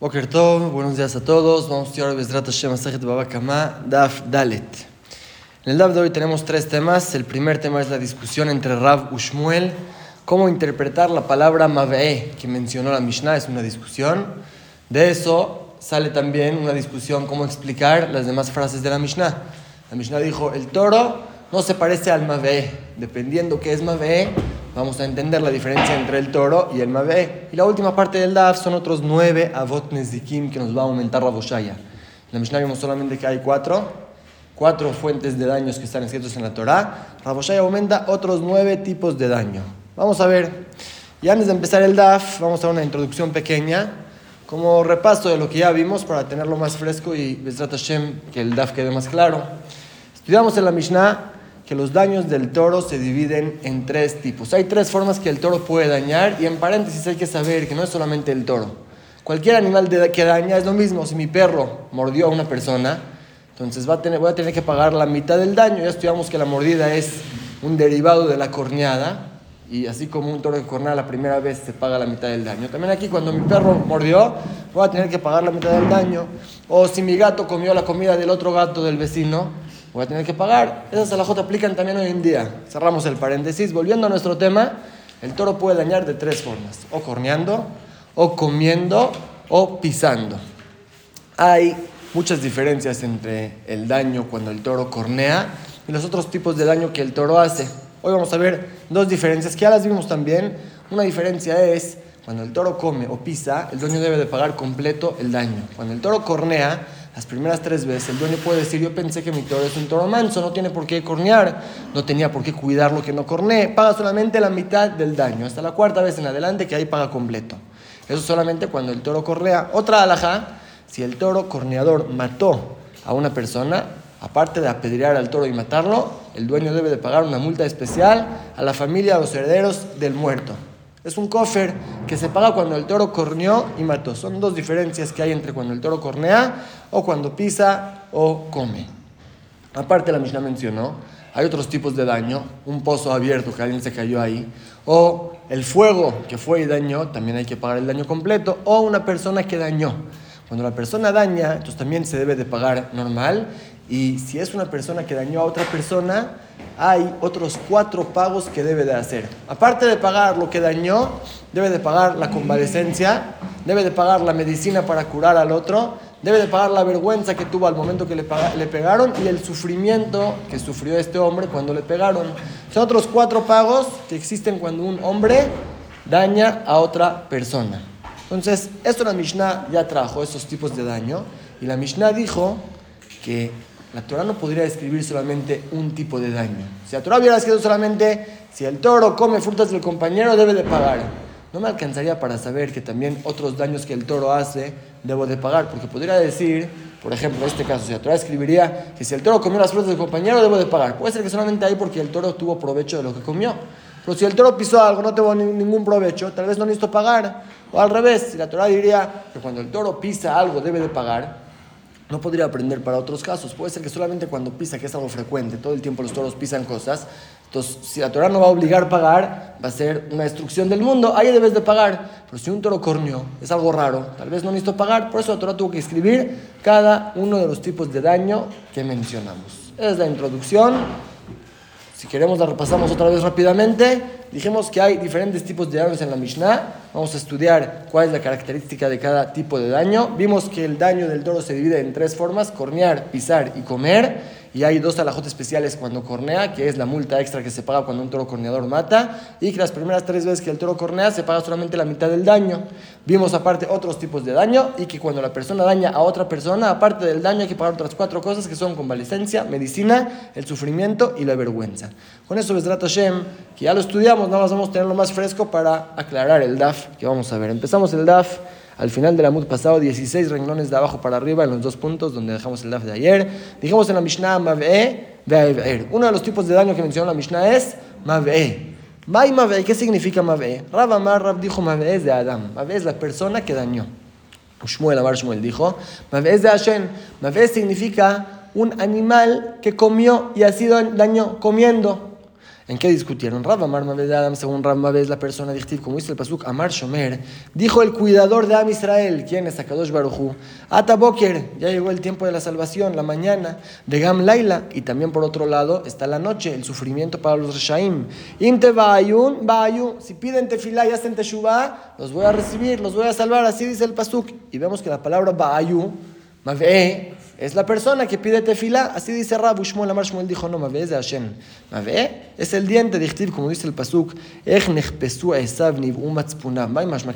Boker Tov, buenos días a todos. Vamos a estudiar Bezrat Hashem Asajet Baba Kama, Daf Dalet. En el Daf de hoy tenemos tres temas. El primer tema es la discusión entre Rav y Shmuel. Cómo interpretar la palabra Mav'e que mencionó la Mishnah, es una discusión. De eso sale también una discusión cómo explicar las demás frases de la Mishnah. La Mishnah dijo, el toro no se parece al Mav'e. Dependiendo qué es Mav'e, vamos a entender la diferencia entre el toro y el Mabé. Y la última parte del DAF son otros nueve Avot Nezikim que nos va a aumentar la Boshaya. En la Mishnah vimos solamente que hay cuatro, cuatro fuentes de daños que están escritos en la Torah. Raboshaya aumenta otros nueve tipos de daño. Vamos a ver. Y antes de empezar el DAF, vamos a una introducción pequeña, como repaso de lo que ya vimos para tenerlo más fresco y Bezrat Hashem, que el DAF quede más claro. Estudiamos en la Mishnah que los daños del toro se dividen en tres tipos. Hay tres formas que el toro puede dañar y en paréntesis hay que saber que no es solamente el toro. Cualquier animal que daña es lo mismo. Si mi perro mordió a una persona, entonces va a tener, voy a tener que pagar la mitad del daño. Ya estudiamos que la mordida es un derivado de la corneada y así como un toro que cornea la primera vez se paga la mitad del daño. También aquí cuando mi perro mordió, voy a tener que pagar la mitad del daño. O si mi gato comió la comida del otro gato del vecino, voy a tener que pagar. Esas alajot aplican también hoy en día. Cerramos el paréntesis. Volviendo a nuestro tema, el toro puede dañar de tres formas: o corneando, o comiendo, o pisando. Hay muchas diferencias entre el daño cuando el toro cornea y los otros tipos de daño que el toro hace. Hoy vamos a ver dos diferencias que ya las vimos también. Una diferencia es cuando el toro come o pisa, el dueño debe de pagar completo el daño. Cuando el toro cornea, las primeras tres veces, el dueño puede decir, yo pensé que mi toro es un toro manso, no tiene por qué cornear, no tenía por qué cuidarlo que no cornee, paga solamente la mitad del daño, hasta la cuarta vez en adelante que ahí paga completo. Eso solamente cuando el toro correa. Otra alhaja, si el toro corneador mató a una persona, aparte de apedrear al toro y matarlo, el dueño debe de pagar una multa especial a la familia, a los herederos del muerto. Es un cofre que se paga cuando el toro corneó y mató. Son dos diferencias que hay entre cuando el toro cornea o cuando pisa o come. Aparte la Mishnah mencionó, hay otros tipos de daño, un pozo abierto que alguien se cayó ahí, o el fuego que fue y dañó, también hay que pagar el daño completo, o una persona que dañó. Cuando la persona daña, entonces también se debe de pagar normal, y si es una persona que dañó a otra persona, hay otros cuatro pagos que debe de hacer. Aparte de pagar lo que dañó, debe de pagar la convalecencia, debe de pagar la medicina para curar al otro, debe de pagar la vergüenza que tuvo al momento que le, le pegaron y el sufrimiento que sufrió este hombre cuando le pegaron. Son otros cuatro pagos que existen cuando un hombre daña a otra persona. Entonces, esto la Mishnah ya trajo, esos tipos de daño, y la Mishnah dijo que la Torah no podría describir solamente un tipo de daño. Si la Torah hubiera escrito solamente si el toro come frutas del compañero debe de pagar, no me alcanzaría para saber que también otros daños que el toro hace debo de pagar, porque podría decir, por ejemplo, en este caso, si la Torah escribiría que si el toro comió las frutas del compañero debo de pagar. Puede ser que solamente ahí porque el toro tuvo provecho de lo que comió. Pero si el toro pisó algo, no tuvo ningún provecho, tal vez no necesito pagar. O al revés, si la Torah diría que cuando el toro pisa algo debe de pagar, no podría aprender para otros casos. Puede ser que solamente cuando pisa, que es algo frecuente, todo el tiempo los toros pisan cosas. Entonces, si la Torah no va a obligar a pagar, va a ser una destrucción del mundo. Ahí debes de pagar. Pero si un toro corneó, es algo raro, tal vez no necesito pagar. Por eso la Torah tuvo que escribir cada uno de los tipos de daño que mencionamos. Es la introducción. Si queremos la repasamos otra vez rápidamente. Dijimos que hay diferentes tipos de daños en la Mishnah. Vamos a estudiar cuál es la característica de cada tipo de daño. Vimos que el daño del toro se divide en tres formas, cornear, pisar y comer y hay dos alajot especiales cuando cornea, que es la multa extra que se paga cuando un toro corneador mata, y que las primeras tres veces que el toro cornea se paga solamente la mitad del daño. Vimos aparte otros tipos de daño, y que cuando la persona daña a otra persona, aparte del daño hay que pagar otras cuatro cosas que son convalescencia, medicina, el sufrimiento y la vergüenza. Con eso, Besrat Hashem, que ya lo estudiamos, nada más vamos a tenerlo más fresco para aclarar el DAF que vamos a ver. Empezamos el DAF al final del Amud pasado, 16 renglones de abajo para arriba en los dos puntos donde dejamos el DAF de ayer. Dijimos en la Mishnah Mav'e Uno de los tipos de daño que mencionó la Mishnah es Mav'e. Mai Mav'e, ¿qué significa Mav'e? Rab Amar Rab dijo Mav'e es de Adam. Mav'e es la persona que dañó. Shmuel Amar Shmuel dijo Mav'e es de Hashem. Mav'e significa un animal que comió y ha sido daño comiendo. ¿En qué discutieron? Rav Amar Maved Adam, según Rav Maved, la persona dictiv, como dice el Pasuk, Amar Shomer, dijo el cuidador de Am Israel, ¿quién es Akadosh Baruchu? Ata Boker, ya llegó el tiempo de la salvación, la mañana, de Gam Laila, y también por otro lado está la noche, el sufrimiento para los Reshaim. Inte Baayun, Baayu, si piden tefilá y hacen teshuvah, los voy a recibir, los voy a salvar, así dice el Pasuk. Y vemos que la palabra Baayu, Maveh, es la persona que pide tefilá, así dice Rabu Shmuel, Amar Shmuel dijo, no, Mave es de Hashem. Mave es el diente de como dice el pasuk. ¿Qué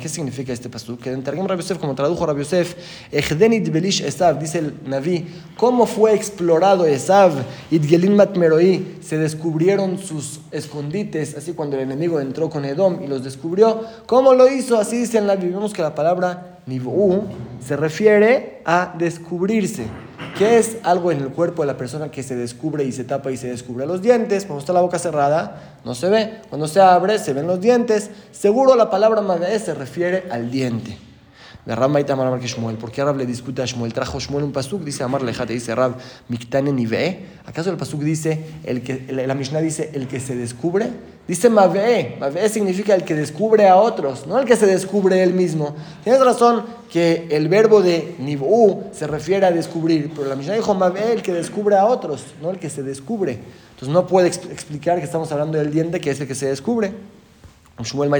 significa este pasuk? Que en Targum Rabbi Yosef, como tradujo Rabbi Yosef, belish esav, dice el Naví, ¿cómo fue explorado Esav? Idgelin matmeroi, se descubrieron sus escondites, así cuando el enemigo entró con Edom y los descubrió. ¿Cómo lo hizo? Así dice el Naví. Vemos que la palabra niv'u se refiere a descubrirse. ¿Qué es algo en el cuerpo de la persona que se descubre y se tapa y se descubre los dientes? Cuando está la boca cerrada, no se ve. Cuando se abre, se ven los dientes. Seguro la palabra magae se refiere al diente. De Rab Maita Amar Shmuel. ¿Por qué Rab le discute a Shmuel? Trajo Shmuel un pasuk, dice Amar Lejate, dice Rab Miktane Nive. ¿Acaso el pasuk dice, el que, la Mishnah dice, el que se descubre? Dice Mave. Mave significa el que descubre a otros, no el que se descubre él mismo. Tienes razón que el verbo de Nivu se refiere a descubrir, pero la Mishnah dijo Mave, el que descubre a otros, no el que se descubre. Entonces no puede explicar que estamos hablando del diente, que es el que se descubre. Shmuel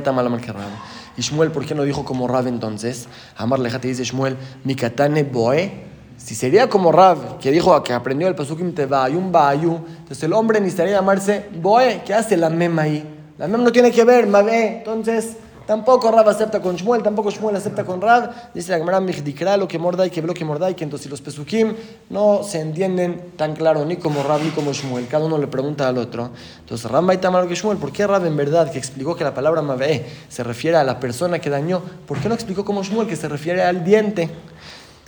¿Y Shmuel por qué no dijo como Rab entonces? Amar Lejate dice Shmuel, Mikatane Boe. Si sería como Rab, que dijo que aprendió el Pasukim un Bayu, entonces el hombre necesitaría llamarse Boe. ¿Qué hace la mem ahí? La mem no tiene que ver, Mabe. Entonces, tampoco Rab acepta con Shmuel, tampoco Shmuel acepta con Rab. Dice la Gemara Mijdikra, lo que Mordai, que bloque Mordai, que entonces los Pesukim no se entienden tan claro ni como Rab ni como Shmuel. Cada uno le pregunta al otro. Entonces, Rab va a que Shmuel. ¿Por qué Rab en verdad, que explicó que la palabra Mabe se refiere a la persona que dañó, ¿por qué no explicó como Shmuel que se refiere al diente?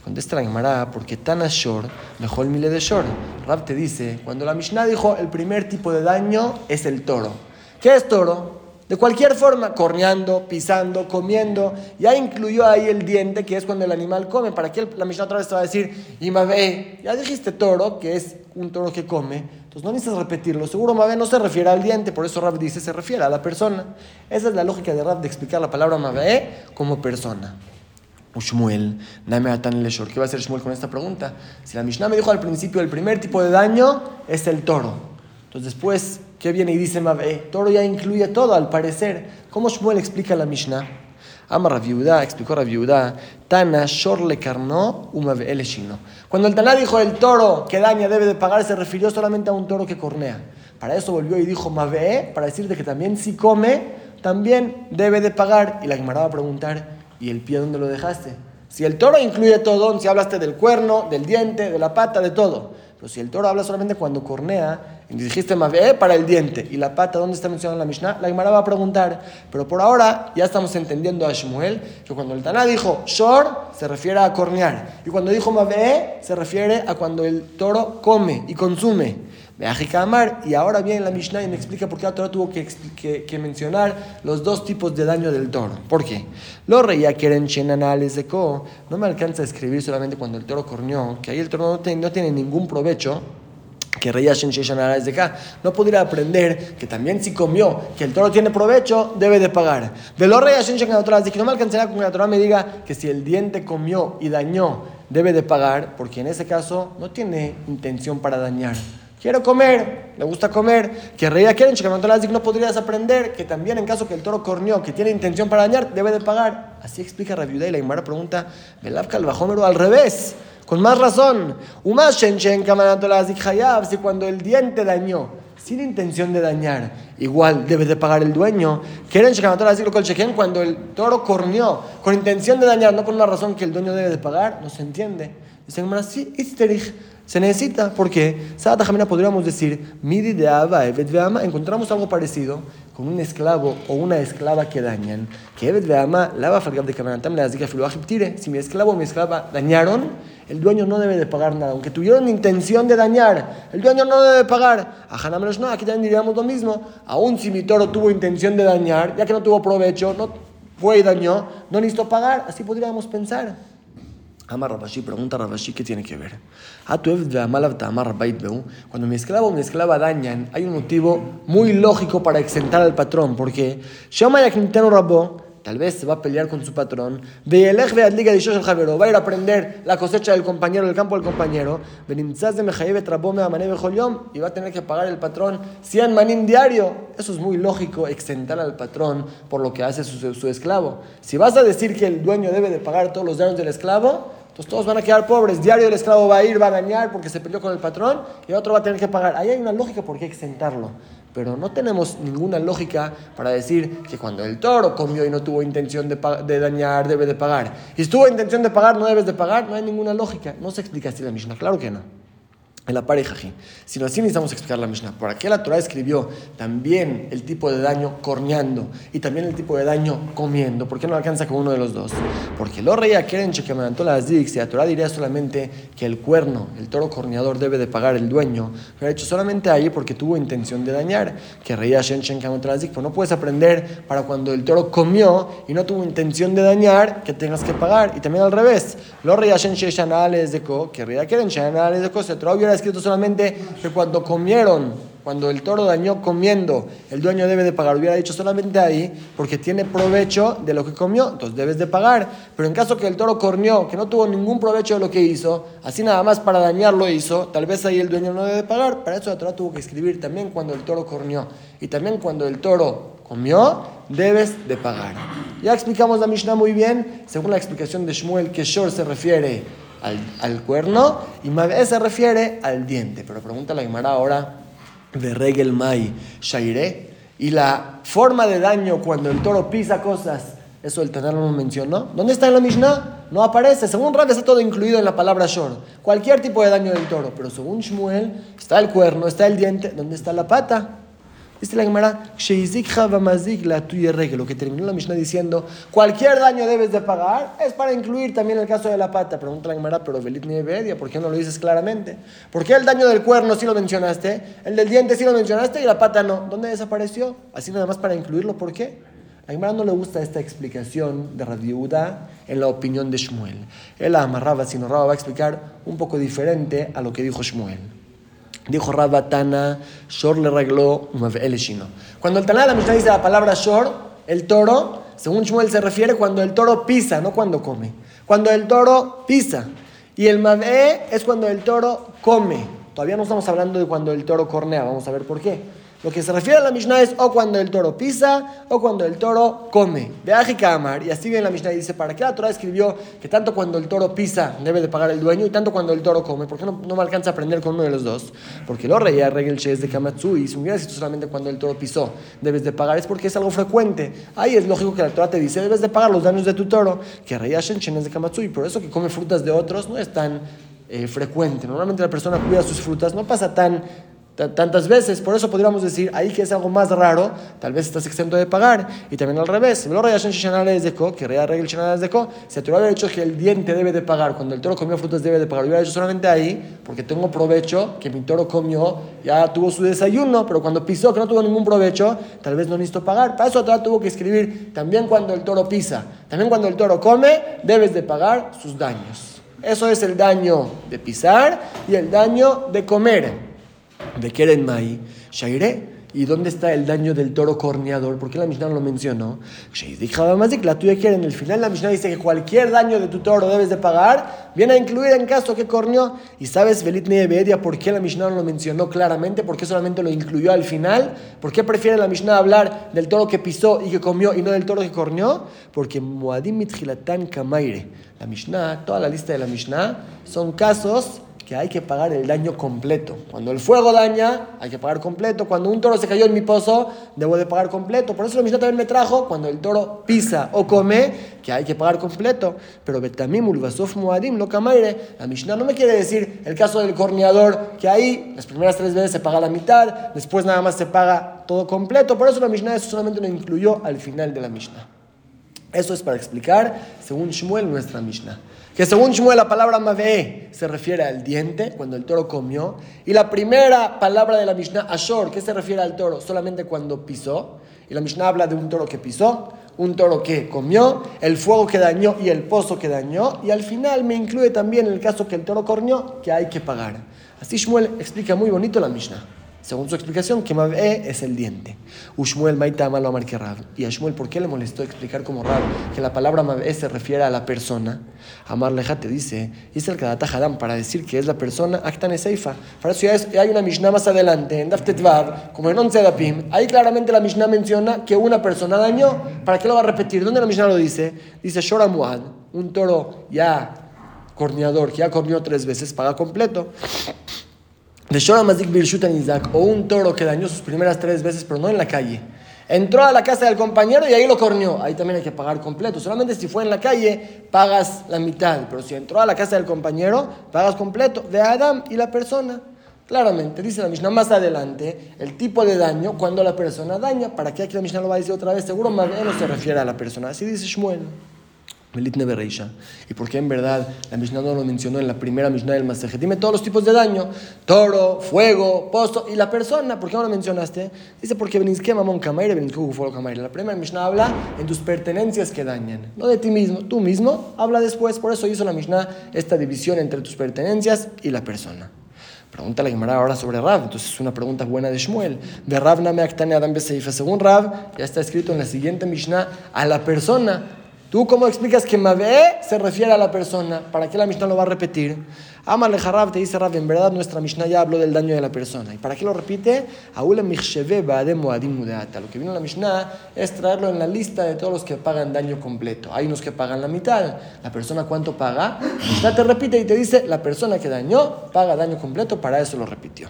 Contesta la Gemara, porque tan ashor, mejor mile de shor. Rab te dice, cuando la Mishnah dijo el primer tipo de daño es el toro. ¿Qué es toro? De cualquier forma, corneando, pisando, comiendo. Ya incluyó ahí el diente, que es cuando el animal come. ¿Para qué la Mishnah otra vez te va a decir, y Mabe, ya dijiste toro, que es un toro que come. Entonces no necesitas repetirlo. Seguro Mabe no se refiere al diente, por eso Rab dice, se refiere a la persona. Esa es la lógica de Rab de explicar la palabra Mabe como persona. Shmuel, ¿Qué va a hacer Shmuel con esta pregunta? Si la Mishnah me dijo al principio, el primer tipo de daño es el toro. Entonces después, ¿qué viene y dice Mabe? Toro ya incluye todo, al parecer. ¿Cómo Shmuel explica la Mishnah? Ama Raviuda, explicó Raviuda, Tana Shor le carnó, el shino. Cuando el Taná dijo el toro que daña debe de pagar, se refirió solamente a un toro que cornea. Para eso volvió y dijo Mabe, para decirte que también si come, también debe de pagar. Y la Gemara va a preguntar, ¿Y el pie dónde lo dejaste? Si el toro incluye todo, si hablaste del cuerno, del diente, de la pata, de todo. Pero si el toro habla solamente cuando cornea, y dijiste Mabe para el diente y la pata, ¿dónde está mencionada en la Mishnah? La Gemara va a preguntar. Pero por ahora ya estamos entendiendo a Shmuel que cuando el Taná dijo Shor, se refiere a cornear. Y cuando dijo Mabe, se refiere a cuando el toro come y consume. Y ahora viene la Mishnah y me explica por qué la Torah tuvo que, que, mencionar los dos tipos de daño del toro. ¿Por qué? Los reyes quieren chenanales de co. No me alcanza a escribir solamente cuando el toro corneó, que ahí el toro no, no tiene ningún provecho que rey de acá. No pudiera aprender que también si comió, que el toro tiene provecho, debe de pagar. De los reyes que no me alcanzará con que la Torah me diga que si el diente comió y dañó, debe de pagar, porque en ese caso no tiene intención para dañar. Quiero comer, le gusta comer. Que reía quieren, que no podrías aprender que también en caso que el toro corneó, que tiene intención para dañar, debe de pagar. Así explica Rabiudá y la Imara pregunta, Belabka al bajómero al revés, con más razón. Si cuando el diente dañó, sin intención de dañar, igual debe de pagar el dueño. Quieren cuando el toro corneó, con intención de dañar, no con una razón que el dueño debe de pagar, no se entiende. Dicen, sí, se necesita, porque Sada Jamina podríamos decir, Midi de Ava, Evet Veama, encontramos algo parecido con un esclavo o una esclava que dañan. Que Evet Veama, Lava Fargab de Kamanatam, le que tire. Si mi esclavo o mi esclava dañaron, el dueño no debe de pagar nada. Aunque tuvieron intención de dañar, el dueño no debe pagar. A Hanamresh no, aquí también diríamos lo mismo. Aún si mi toro tuvo intención de dañar, ya que no tuvo provecho, no fue y dañó, no necesito pagar. Así podríamos pensar. Ama Rabashi, pregunta Rabashi, ¿qué tiene que ver? Cuando mi esclavo o mi esclava dañan, hay un motivo muy lógico para exentar al patrón, porque Rabo tal vez se va a pelear con su patrón, va a ir a aprender la cosecha del compañero, el campo del compañero, y va a tener que pagar el patrón 100 manín diario. Eso es muy lógico, exentar al patrón por lo que hace su, su esclavo. Si vas a decir que el dueño debe de pagar todos los daños del esclavo, entonces todos van a quedar pobres. Diario el esclavo va a ir, va a dañar porque se peleó con el patrón y otro va a tener que pagar. Ahí hay una lógica por qué exentarlo pero no tenemos ninguna lógica para decir que cuando el toro comió y no tuvo intención de, dañar, debe de pagar. Y si tuvo intención de pagar, no debes de pagar, no hay ninguna lógica. No se explica así la Mishnah, claro que no en la pareja. Sino así necesitamos explicar la Mishnah. ¿Por qué la Torah escribió también el tipo de daño corneando y también el tipo de daño comiendo? ¿Por qué no alcanza con uno de los dos? Porque lo reía quieren que me las dix y la Torah diría solamente que el cuerno, el toro corneador, debe de pagar el dueño. Lo ha hecho solamente ahí porque tuvo intención de dañar. Que reía Shen Shen las Pues no puedes aprender para cuando el toro comió y no tuvo intención de dañar que tengas que pagar. Y también al revés. Lo reía Shen Shen de Ko, que reía quieren Shen de Ko, se escrito solamente que cuando comieron, cuando el toro dañó comiendo, el dueño debe de pagar. Hubiera dicho solamente ahí, porque tiene provecho de lo que comió, entonces debes de pagar. Pero en caso que el toro corneó, que no tuvo ningún provecho de lo que hizo, así nada más para dañar lo hizo, tal vez ahí el dueño no debe de pagar. Para eso la Torah tuvo que escribir también cuando el toro corneó y también cuando el toro comió, debes de pagar. Ya explicamos la Mishnah muy bien, según la explicación de Shmuel, que Shor se refiere al, cuerno y Mabé se refiere al diente. Pero pregunta la Gemara ahora de Regel Mai Shaire. Y la forma de daño cuando el toro pisa cosas, eso el Tanar no mencionó. ¿Dónde está en la Mishnah? No aparece. Según Rab está todo incluido en la palabra Shor. Cualquier tipo de daño del toro. Pero según Shmuel está el cuerno, está el diente. ¿Dónde está la pata? Dice la Gemara, la tuya lo que terminó la Mishnah diciendo, cualquier daño debes de pagar, es para incluir también el caso de la pata. Pregunta la Gemara, pero Belit Bedia, ¿por qué no lo dices claramente? ¿Por qué el daño del cuerno sí lo mencionaste, el del diente sí lo mencionaste y la pata no? ¿Dónde desapareció? Así nada más para incluirlo, ¿por qué? A Gemara no le gusta esta explicación de Radiuda en la opinión de Shmuel. Él la amarraba, sino Raba va a explicar un poco diferente a lo que dijo Shmuel. Dijo Rabatana, Shor le regló el Cuando el Taná de la Mishnah dice la palabra Shor, el toro, según Shmuel se refiere cuando el toro pisa, no cuando come. Cuando el toro pisa. Y el Mav'e es cuando el toro come. Todavía no estamos hablando de cuando el toro cornea, vamos a ver por qué. Lo que se refiere a la Mishnah es o cuando el toro pisa o cuando el toro come. Veaje Kamar, y así viene la Mishnah y dice, ¿para qué la Torah escribió que tanto cuando el toro pisa debe de pagar el dueño y tanto cuando el toro come? ¿Por qué no, me alcanza a aprender con uno de los dos? Porque lo reía regel es de Kamatsui, si hubiera solamente cuando el toro pisó debes de pagar, es porque es algo frecuente. Ahí es lógico que la Torah te dice, debes de pagar los daños de tu toro, que reía Shenchen es de Kamatsui, por eso que come frutas de otros no es tan eh, frecuente. Normalmente la persona cuida sus frutas, no pasa tan tantas veces. Por eso podríamos decir ahí que es algo más raro, tal vez estás exento de pagar. Y también al revés, si te hubiera dicho que el diente debe de pagar, cuando el toro comió frutas debe de pagar, hubiera dicho solamente ahí, porque tengo provecho, que mi toro comió, ya tuvo su desayuno, pero cuando pisó, que no tuvo ningún provecho, tal vez no necesito pagar. Para eso tuvo que escribir también cuando el toro pisa, también cuando el toro come, debes de pagar sus daños. Eso es el daño de pisar y el daño de comer de Keren Mai, Shaire. ¿Y dónde está el daño del toro corneador? ¿Por qué la Mishnah no lo mencionó? La tuya quiere en el final la Mishnah dice que cualquier daño de tu toro debes de pagar, viene a incluir en caso que corneó. ¿Y sabes, Belit Bedia, por qué la Mishnah no lo mencionó claramente? ¿Por qué solamente lo incluyó al final? ¿Por qué prefiere la Mishnah hablar del toro que pisó y que comió y no del toro que corneó? Porque Muadim Mitchilatan Kamaire. La Mishnah, toda la lista de la Mishnah, son casos que hay que pagar el daño completo. Cuando el fuego daña, hay que pagar completo. Cuando un toro se cayó en mi pozo, debo de pagar completo. Por eso la Mishnah también me trajo cuando el toro pisa o come, que hay que pagar completo. Pero Betamim Ulvasof Muadim, lo camaire. La Mishnah no me quiere decir el caso del corneador, que ahí las primeras tres veces se paga la mitad, después nada más se paga todo completo. Por eso la Mishnah eso solamente lo incluyó al final de la Mishnah. Eso es para explicar, según Shmuel, nuestra Mishnah. Que según Shmuel la palabra Mave se refiere al diente, cuando el toro comió. Y la primera palabra de la Mishnah, Ashor, que se refiere al toro solamente cuando pisó. Y la Mishnah habla de un toro que pisó. un toro que comió, el fuego que dañó y el pozo que dañó, y al final me incluye también el caso que el toro cornió, que hay que pagar. Así Shmuel explica muy bonito la Mishnah. Según su explicación, que Mab'e es el diente. Ushmuel Maita lo amar que Rab. Y a Shmuel, ¿por qué le molestó explicar como Rab que la palabra Mab'e se refiere a la persona? Amar Leja te dice, dice el Kadata Hadam para decir que es la persona, Actan Seifa. Para eso ya hay una Mishnah más adelante, en Daftetvav, como en Once Dapim. Ahí claramente la Mishnah menciona que una persona dañó. ¿Para qué lo va a repetir? ¿Dónde la Mishnah lo dice? Dice Shora Muad, un toro ya corneador, que ya corneó tres veces, paga completo. O un toro que dañó sus primeras tres veces, pero no en la calle. Entró a la casa del compañero y ahí lo corneó. Ahí también hay que pagar completo. Solamente si fue en la calle, pagas la mitad. Pero si entró a la casa del compañero, pagas completo. De Adam y la persona. Claramente, dice la Mishnah más adelante, el tipo de daño cuando la persona daña. ¿Para qué aquí la Mishnah lo va a decir otra vez? Seguro más no se refiere a la persona. Así dice Shmuel. ¿Y por qué en verdad la Mishnah no lo mencionó en la primera Mishnah del Masejet? Dime todos los tipos de daño: toro, fuego, pozo y la persona. ¿Por qué no lo mencionaste? Dice porque Mamon La primera Mishnah habla en tus pertenencias que dañan, no de ti mismo. Tú mismo habla después. Por eso hizo la Mishnah esta división entre tus pertenencias y la persona. Pregunta la Gemara ahora sobre Rav. Entonces es una pregunta buena de Shmuel. De Rav Name Adam Según Rav, ya está escrito en la siguiente Mishnah a la persona ¿Tú cómo explicas que Mabe se refiere a la persona? ¿Para qué la Mishnah lo va a repetir? Amale Harab te dice Rab, en verdad nuestra Mishnah ya habló del daño de la persona. ¿Y para qué lo repite? Lo que vino la Mishnah es traerlo en la lista de todos los que pagan daño completo. Hay unos que pagan la mitad. ¿La persona cuánto paga? La te repite y te dice, la persona que dañó paga daño completo, para eso lo repitió.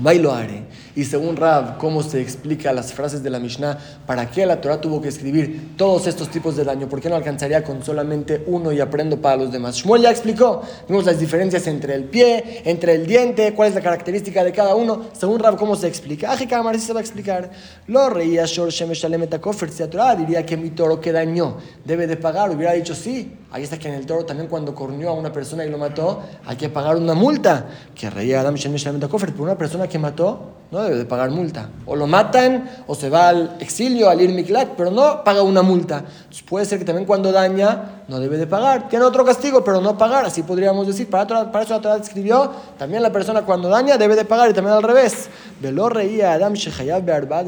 Bailo haré. Y según Rab, cómo se explica las frases de la Mishnah, para qué la Torah tuvo que escribir todos estos tipos de daño, por qué no alcanzaría con solamente uno y aprendo para los demás. Shmuel ya explicó, vimos las diferencias entre el pie, entre el diente, cuál es la característica de cada uno. Según Rab, cómo se explica. Aje Kamar se va a explicar. Lo reía Shor Shemesh si la Torah diría que mi toro que dañó debe de pagar, hubiera dicho sí. Ahí está que en el toro también cuando corneó a una persona y lo mató, hay que pagar una multa. Que reía Adam Shemesh por una persona que mató, no debe de pagar multa. O lo matan o se va al exilio, al ir miklat, pero no paga una multa. Entonces puede ser que también cuando daña no debe de pagar. Tiene otro castigo, pero no pagar. Así podríamos decir. Para, para eso la Torah escribió, también la persona cuando daña debe de pagar y también al revés. Velo reía Adam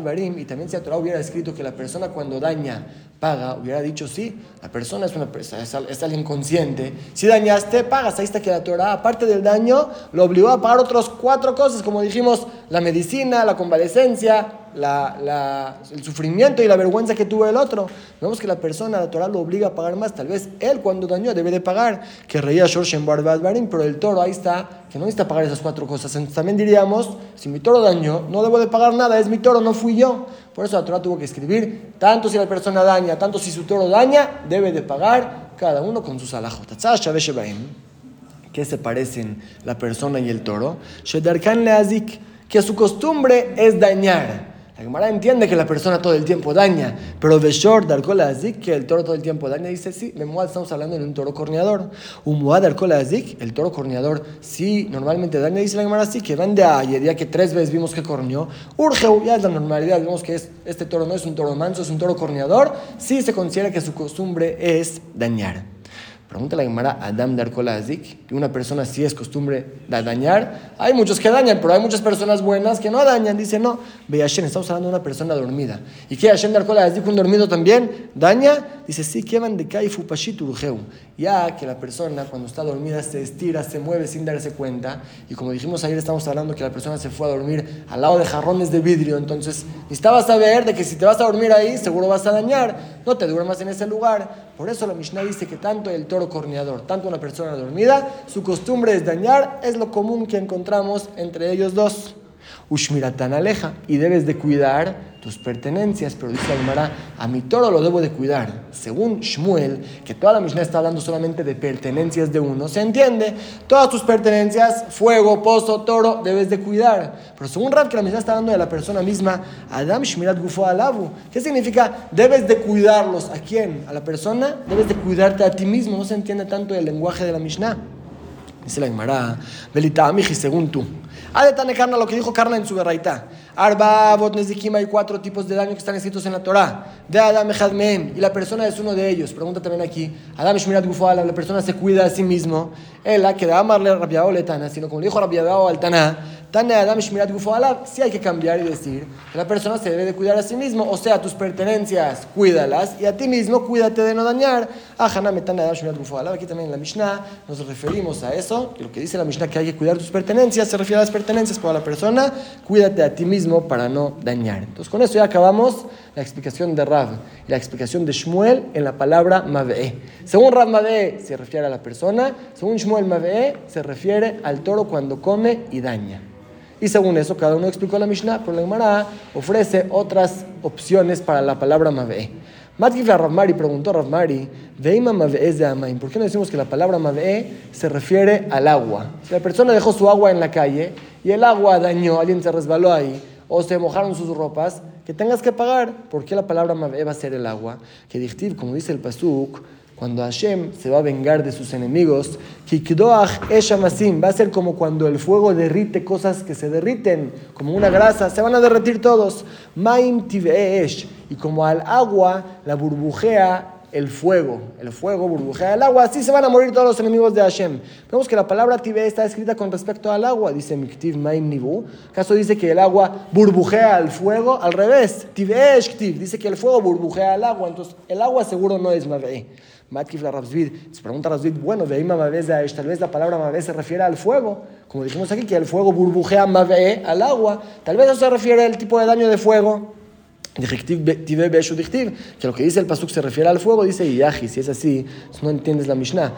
Barim y también si la Torah hubiera escrito que la persona cuando daña paga, hubiera dicho sí, la persona es una persona, es, alguien consciente. Si dañaste, pagas. Ahí está que la Torah, aparte del daño, lo obligó a pagar otras cuatro cosas, como dijimos, la medicina, la convalecencia, la, el sufrimiento y la vergüenza que tuvo el otro. Vemos que la persona, la Torah lo obliga a pagar más. Tal vez él cuando dañó debe de pagar, que reía Shorshen Barim, pero el toro ahí está, que no necesita pagar esas cuatro cosas. Entonces, también diríamos, si mi toro dañó, no debo de pagar nada, es mi toro, no fui yo. Por eso la Torah tuvo que escribir, tanto si la persona daña, tanto si su toro daña, debe de pagar cada uno con sus alajot. ¿Qué se parecen la persona y el toro? que su costumbre es dañar. La Gemara entiende que la persona todo el tiempo daña, pero Beshor Darkolazik, que el toro todo el tiempo daña, dice sí, de estamos hablando de un toro corneador. Un Muad Darkolazik, el toro corneador, sí, normalmente daña, dice la Gemara sí, que van de ayer, ya que tres veces vimos que corneó. Urge, ya es la normalidad, vemos que es, este toro no es un toro manso, es un toro corneador, sí se considera que su costumbre es dañar. Pregunta la Gemara Adam Darkolazik, que una persona sí es costumbre de dañar. Hay muchos que dañan, pero hay muchas personas buenas que no dañan. Dice, no, ve estamos hablando de una persona dormida. ¿Y qué Hashem Darkolazik, un dormido también, daña? Dice, sí, que van de Kaifu Pashitulgeu. Ya que la persona cuando está dormida se estira, se mueve sin darse cuenta. Y como dijimos ayer, estamos hablando que la persona se fue a dormir al lado de jarrones de vidrio. Entonces, necesitabas saber de que si te vas a dormir ahí, seguro vas a dañar. No te duermas en ese lugar. Por eso la Mishnah dice que tanto el toro corneador, tanto una persona dormida, su costumbre es dañar, es lo común que encontramos entre ellos dos. Ushmiratan aleja, y debes de cuidar tus pertenencias, pero dice Aymara, a mi toro lo debo de cuidar. Según Shmuel, que toda la Mishnah está hablando solamente de pertenencias de uno, se entiende, todas tus pertenencias, fuego, pozo, toro, debes de cuidar. Pero según Rab, que la Mishnah está hablando de la persona misma, Adam Shmirat Gufo Alabu, ¿qué significa? Debes de cuidarlos. ¿A quién? ¿A la persona? Debes de cuidarte a ti mismo. No se entiende tanto el lenguaje de la Mishnah. Dice la Gemara, Belita Amiji, según tú. Ha de Tane Karna lo que dijo Karna en su berraita. Arba, Bot, Nezikim, hay cuatro tipos de daño que están escritos en la Torah. De Adam Echadmeem, y la persona es uno de ellos. Pregunta también aquí. Adam Shmirat Gufala, la persona se cuida a sí mismo. Él, que de amarle Rabiao Letana, sino como le dijo Rabiao al Tana sí hay que cambiar y decir que la persona se debe de cuidar a sí mismo, o sea, tus pertenencias, cuídalas, y a ti mismo cuídate de no dañar. Ah, Aquí también en la Mishnah nos referimos a eso, lo que dice la Mishnah que hay que cuidar tus pertenencias, se refiere a las pertenencias para la persona, cuídate a ti mismo para no dañar. Entonces, con eso ya acabamos la explicación de Rav y la explicación de Shmuel en la palabra Mavee. Según Rav Mavee se refiere a la persona, según Shmuel Mavee se refiere al toro cuando come y daña. Y según eso, cada uno explicó la Mishnah, pero la Gemara ofrece otras opciones para la palabra Mavee. Matkif a Ravmari preguntó a Ravmari, Veima Mavee es de Amain. ¿Por qué no decimos que la palabra Mavee se refiere al agua? Si la persona dejó su agua en la calle y el agua dañó, alguien se resbaló ahí, o se mojaron sus ropas, que tengas que pagar. ¿Por qué la palabra Mavee va a ser el agua? Que Dichtiv, como dice el Pasuk, cuando Hashem se va a vengar de sus enemigos, Eshamasim va a ser como cuando el fuego derrite cosas que se derriten, como una grasa, se van a derretir todos. Maim y como al agua la burbujea el fuego. El fuego burbujea el agua, así se van a morir todos los enemigos de Hashem. Vemos que la palabra tibe está escrita con respecto al agua, dice Miktiv Maim Nibu. ¿Acaso dice que el agua burbujea el fuego? Al revés, Ktiv, dice que el fuego burbujea el agua, entonces el agua seguro no es Mavei. Matkif la Rabzvid, se pregunta Rabzvid, bueno, veima Mavez tal vez la palabra Mavez se refiere al fuego, como dijimos aquí, que el fuego burbujea Mave al agua, tal vez eso se refiere al tipo de daño de fuego que lo que dice el pasuk se refiere al fuego, dice Yahi, si es así, no entiendes la Mishnah.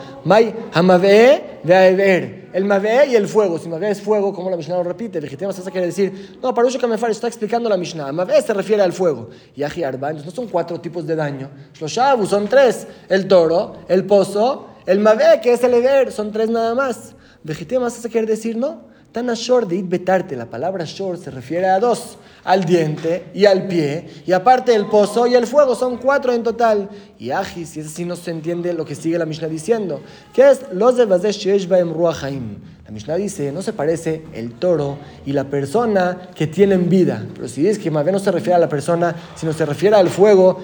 Ve'aever. El mavee y el fuego. Si mavee es fuego, como la Mishnah lo repite, Vegetima se quiere decir, no, que Kamefar está explicando la Mishnah. Mavee se refiere al fuego. Yahi arba, entonces no son cuatro tipos de daño. Los shabu son tres: el toro, el pozo, el mavee, que es el ever, son tres nada más. Vegetima se quiere decir, no. Tan shor de it betarte, la palabra shor se refiere a dos al diente y al pie, y aparte el pozo y el fuego, son cuatro en total. Y Ajis, si es así no se entiende lo que sigue la Mishnah diciendo, que es los de La Mishnah dice, no se parece el toro y la persona que tienen vida. Pero si dices que más bien no se refiere a la persona, sino se refiere al fuego,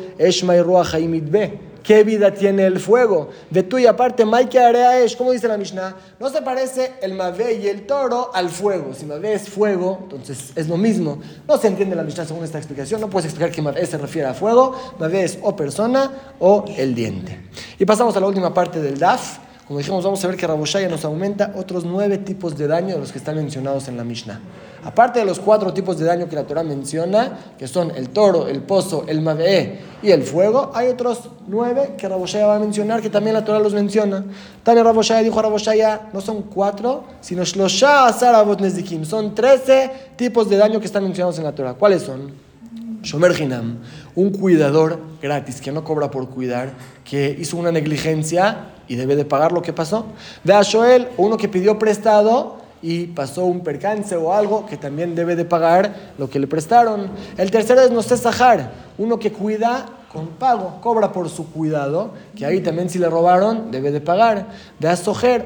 Ruachaim Itbe. ¿Qué vida tiene el fuego? De tú y aparte, Maike es, como dice la Mishnah, no se parece el Mavé y el toro al fuego. Si Mavé es fuego, entonces es lo mismo. No se entiende la Mishnah según esta explicación. No puedes explicar que Mavé se refiere a fuego. Mavé es o persona o el diente. Y pasamos a la última parte del DAF. Como dijimos, vamos a ver que Raboshaya nos aumenta otros nueve tipos de daño de los que están mencionados en la Mishnah. Aparte de los cuatro tipos de daño que la Torah menciona, que son el toro, el pozo, el mavee y el fuego, hay otros nueve que Raboshaya va a mencionar, que también la Torah los menciona. También Raboshaya dijo a Raboshaya, no son cuatro, sino Shlosha Asarabot Nezikim. Son trece tipos de daño que están mencionados en la Torah. ¿Cuáles son? Shomer Hinam, un cuidador gratis que no cobra por cuidar, que hizo una negligencia y debe de pagar lo que pasó. Ve a Shoel, uno que pidió prestado y pasó un percance o algo que también debe de pagar lo que le prestaron. El tercero es no Sahar, uno que cuida con pago, cobra por su cuidado, que ahí también si le robaron debe de pagar. Ve a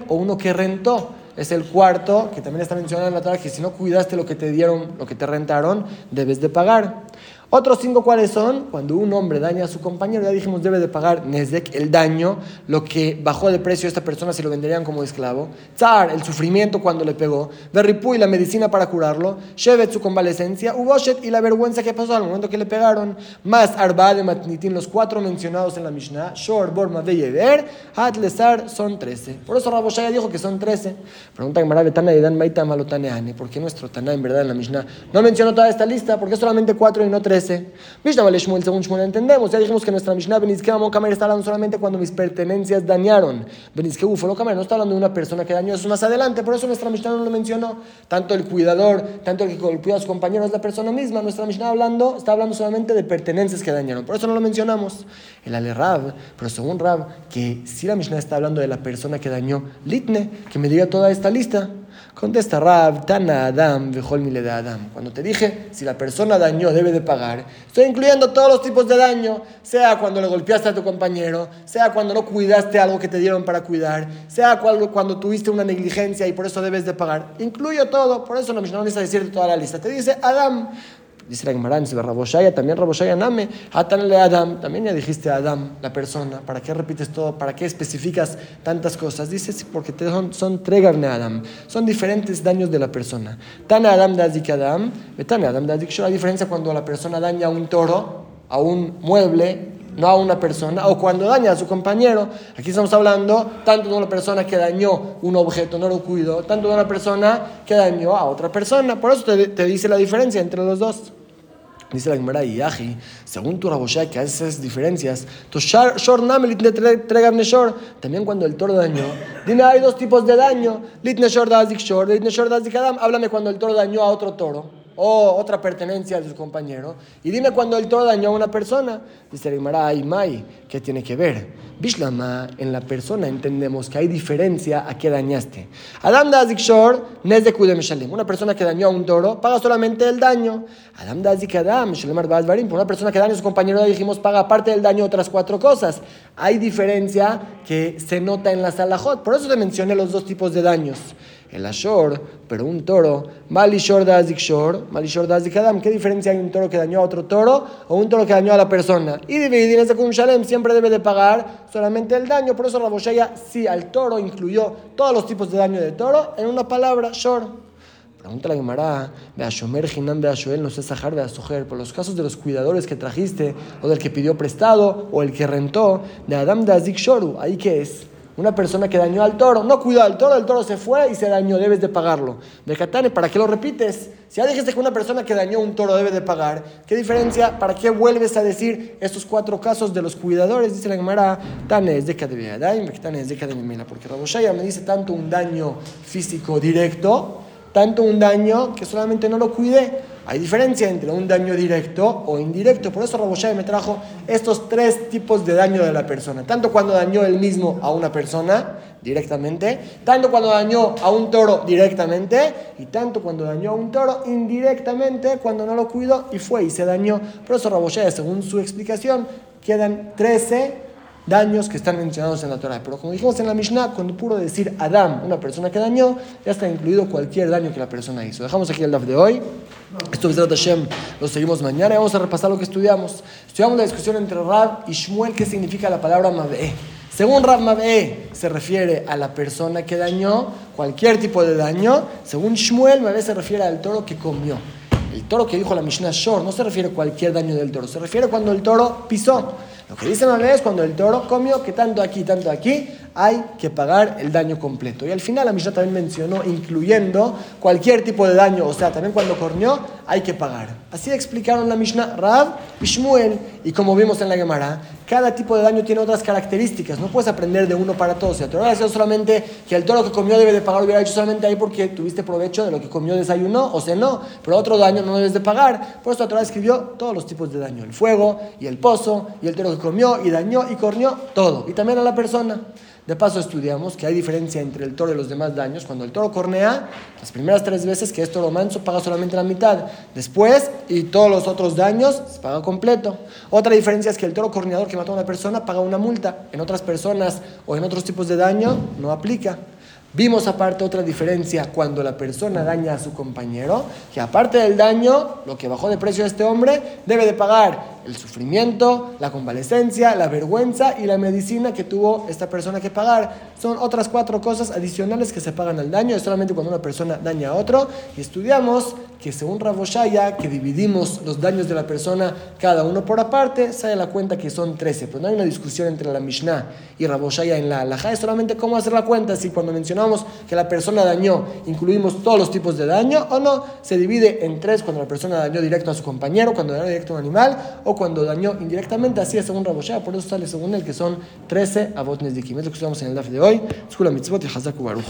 o uno que rentó. Es el cuarto, que también está mencionado en la tabla, que si no cuidaste lo que te dieron, lo que te rentaron, debes de pagar. Otros cinco cuáles son, cuando un hombre daña a su compañero, ya dijimos debe de pagar Nezek, el daño, lo que bajó de precio a esta persona si lo venderían como esclavo, Tzar, el sufrimiento cuando le pegó, y la medicina para curarlo, Shevet, su convalecencia, Uboshet y la vergüenza que pasó al momento que le pegaron, más Arba de Matnitin, los cuatro mencionados en la Mishnah, Shor, Borma, Veyever, Hat, Lesar, son trece. Por eso Raboshaya dijo que son trece. Pregunta que Tana y Dan Maita Malotaneane, ¿por qué nuestro Tana en verdad en la Mishnah no mencionó toda esta lista? ¿Por qué solamente cuatro y no trece? 13. Mishnah Vale Shmuel, según Shmuel entendemos. Ya dijimos que nuestra Mishnah Benizkeu Kamer está hablando solamente cuando mis pertenencias dañaron. Benizkeu Ufolo Kamer no está hablando de una persona que dañó, eso es más adelante. Por eso nuestra Mishnah no lo mencionó. Tanto el cuidador, tanto el que golpeó a sus compañeros, la persona misma. Nuestra Mishnah hablando, está hablando solamente de pertenencias que dañaron. Por eso no lo mencionamos. El Ale Rab, pero según Rab, que si la Mishnah está hablando de la persona que dañó Litne, que me diga toda esta lista. Contesta Rab, Tana Adam, Vejol Mile de Adam. Cuando te dije, si la persona dañó, debe de pagar, estoy incluyendo todos los tipos de daño, sea cuando le golpeaste a tu compañero, sea cuando no cuidaste algo que te dieron para cuidar, sea cuando, tuviste una negligencia y por eso debes de pagar. Incluyo todo, por eso la Mishnah no decirte toda la lista. Te dice Adam, Dice la Gemara, Raboshaya, también Raboshaya Name, Atanle Adam, también ya dijiste a Adam, la persona, ¿para qué repites todo? ¿Para qué especificas tantas cosas? Dice, sí, porque te son, son tregarne Adam, son diferentes daños de la persona. Tana Adam dazik Adam, Betane Adam dazik La diferencia cuando la persona daña a un toro, a un mueble, no a una persona, o cuando daña a su compañero. Aquí estamos hablando tanto de una persona que dañó un objeto, no lo cuidó, tanto de una persona que dañó a otra persona. Por eso te, te dice la diferencia entre los dos. Dice la Gemara Yahi, según tu Raboshá, que hace esas diferencias, también cuando el toro dañó, dime, hay dos tipos de daño, litne shor dazik litne shor adam, háblame cuando el toro dañó a otro toro o otra pertenencia de su compañero. Y dime cuando el toro dañó a una persona. Dice ay, Mai, ¿qué tiene que ver? Bishlama, en la persona entendemos que hay diferencia a qué dañaste. Adam Dazik Shor, Shalim. Una persona que dañó a un toro paga solamente el daño. Adam Dazik Adam, Por una persona que dañó a su compañero, dijimos, paga aparte del daño otras cuatro cosas. Hay diferencia que se nota en la salahot. Por eso te mencioné los dos tipos de daños el Ashor, pero un toro, Malishor Dazik Shor, Malishor Dazik Adam, ¿qué diferencia hay un toro que dañó a otro toro o un toro que dañó a la persona? Y dividir ese con Shalem siempre debe de pagar solamente el daño, por eso la Boshaya sí al toro incluyó todos los tipos de daño de toro en una palabra, Shor. Pregunta la Gemara, Beashomer, Ginam, Beashoel, no sé Sahar, Beasojer, por los casos de los cuidadores que trajiste, o del que pidió prestado, o el que rentó, de Adam Dazik Shoru, ¿ahí qué es? Una persona que dañó al toro, no cuidó al toro, el toro se fue y se dañó, debes de pagarlo. Becatane, ¿para qué lo repites? Si ya dijiste que una persona que dañó un toro debe de pagar, ¿qué diferencia? ¿Para qué vuelves a decir estos cuatro casos de los cuidadores? Dice la Gemara, Tane es de Tane es de porque Raboshaya me dice tanto un daño físico directo, tanto un daño que solamente no lo cuidé. Hay diferencia entre un daño directo o indirecto. Por eso Raboshai me trajo estos tres tipos de daño de la persona. Tanto cuando dañó él mismo a una persona directamente, tanto cuando dañó a un toro directamente y tanto cuando dañó a un toro indirectamente cuando no lo cuidó y fue y se dañó. Por eso Raboshai, según su explicación, quedan 13 daños que están mencionados en la Torah. Pero como dijimos en la Mishnah, cuando puro decir Adam, una persona que dañó, ya está incluido cualquier daño que la persona hizo. Dejamos aquí el DAF de hoy. Esto es Hashem. Lo seguimos mañana y vamos a repasar lo que estudiamos. Estudiamos la discusión entre Rab y Shmuel, qué significa la palabra Mab'e. Según Rab Mab'e, se refiere a la persona que dañó cualquier tipo de daño. Según Shmuel, Mab'e se refiere al toro que comió. El toro que dijo la Mishnah Shor no se refiere a cualquier daño del toro, se refiere cuando el toro pisó. Lo que dice Mabé es cuando el toro comió, que tanto aquí, tanto aquí, hay que pagar el daño completo. Y al final la Mishnah también mencionó, incluyendo cualquier tipo de daño, o sea, también cuando corneó, hay que pagar. Así explicaron la Mishnah Rab y Shmuel. Y como vimos en la Gemara, cada tipo de daño tiene otras características. No puedes aprender de uno para todos. Si te hubiera dicho solamente que el toro que comió debe de pagar, hubiera hecho solamente ahí porque tuviste provecho de lo que comió, desayunó o cenó. Pero otro daño no debes de pagar. Por eso la Torah escribió todos los tipos de daño: el fuego y el pozo, y el toro que comió y dañó y corneó, todo. Y también a la persona. De paso estudiamos que hay diferencia entre el toro y los demás daños. Cuando el toro cornea, las primeras tres veces que es toro manso paga solamente la mitad. Después, y todos los otros daños, se paga completo. Otra diferencia es que el toro corneador que mató a una persona paga una multa. En otras personas o en otros tipos de daño no aplica. Vimos aparte otra diferencia cuando la persona daña a su compañero, que aparte del daño, lo que bajó de precio a este hombre, debe de pagar el sufrimiento, la convalecencia, la vergüenza y la medicina que tuvo esta persona que pagar. Son otras cuatro cosas adicionales que se pagan al daño, es solamente cuando una persona daña a otro. Y estudiamos que según Raboshaya, que dividimos los daños de la persona cada uno por aparte, sale la cuenta que son 13. Pero no hay una discusión entre la Mishnah y Raboshaya en la Alajá, es solamente cómo hacer la cuenta. Si cuando mencionamos que la persona dañó, incluimos todos los tipos de daño o no, se divide en tres cuando la persona dañó directo a su compañero, cuando dañó directo a un animal o cuando dañó indirectamente, así es según Raboshaya, por eso sale según él que son 13 avot nezdikim. Es lo que estudiamos en el DAF de hoy. Skula mitzvot y Baruch.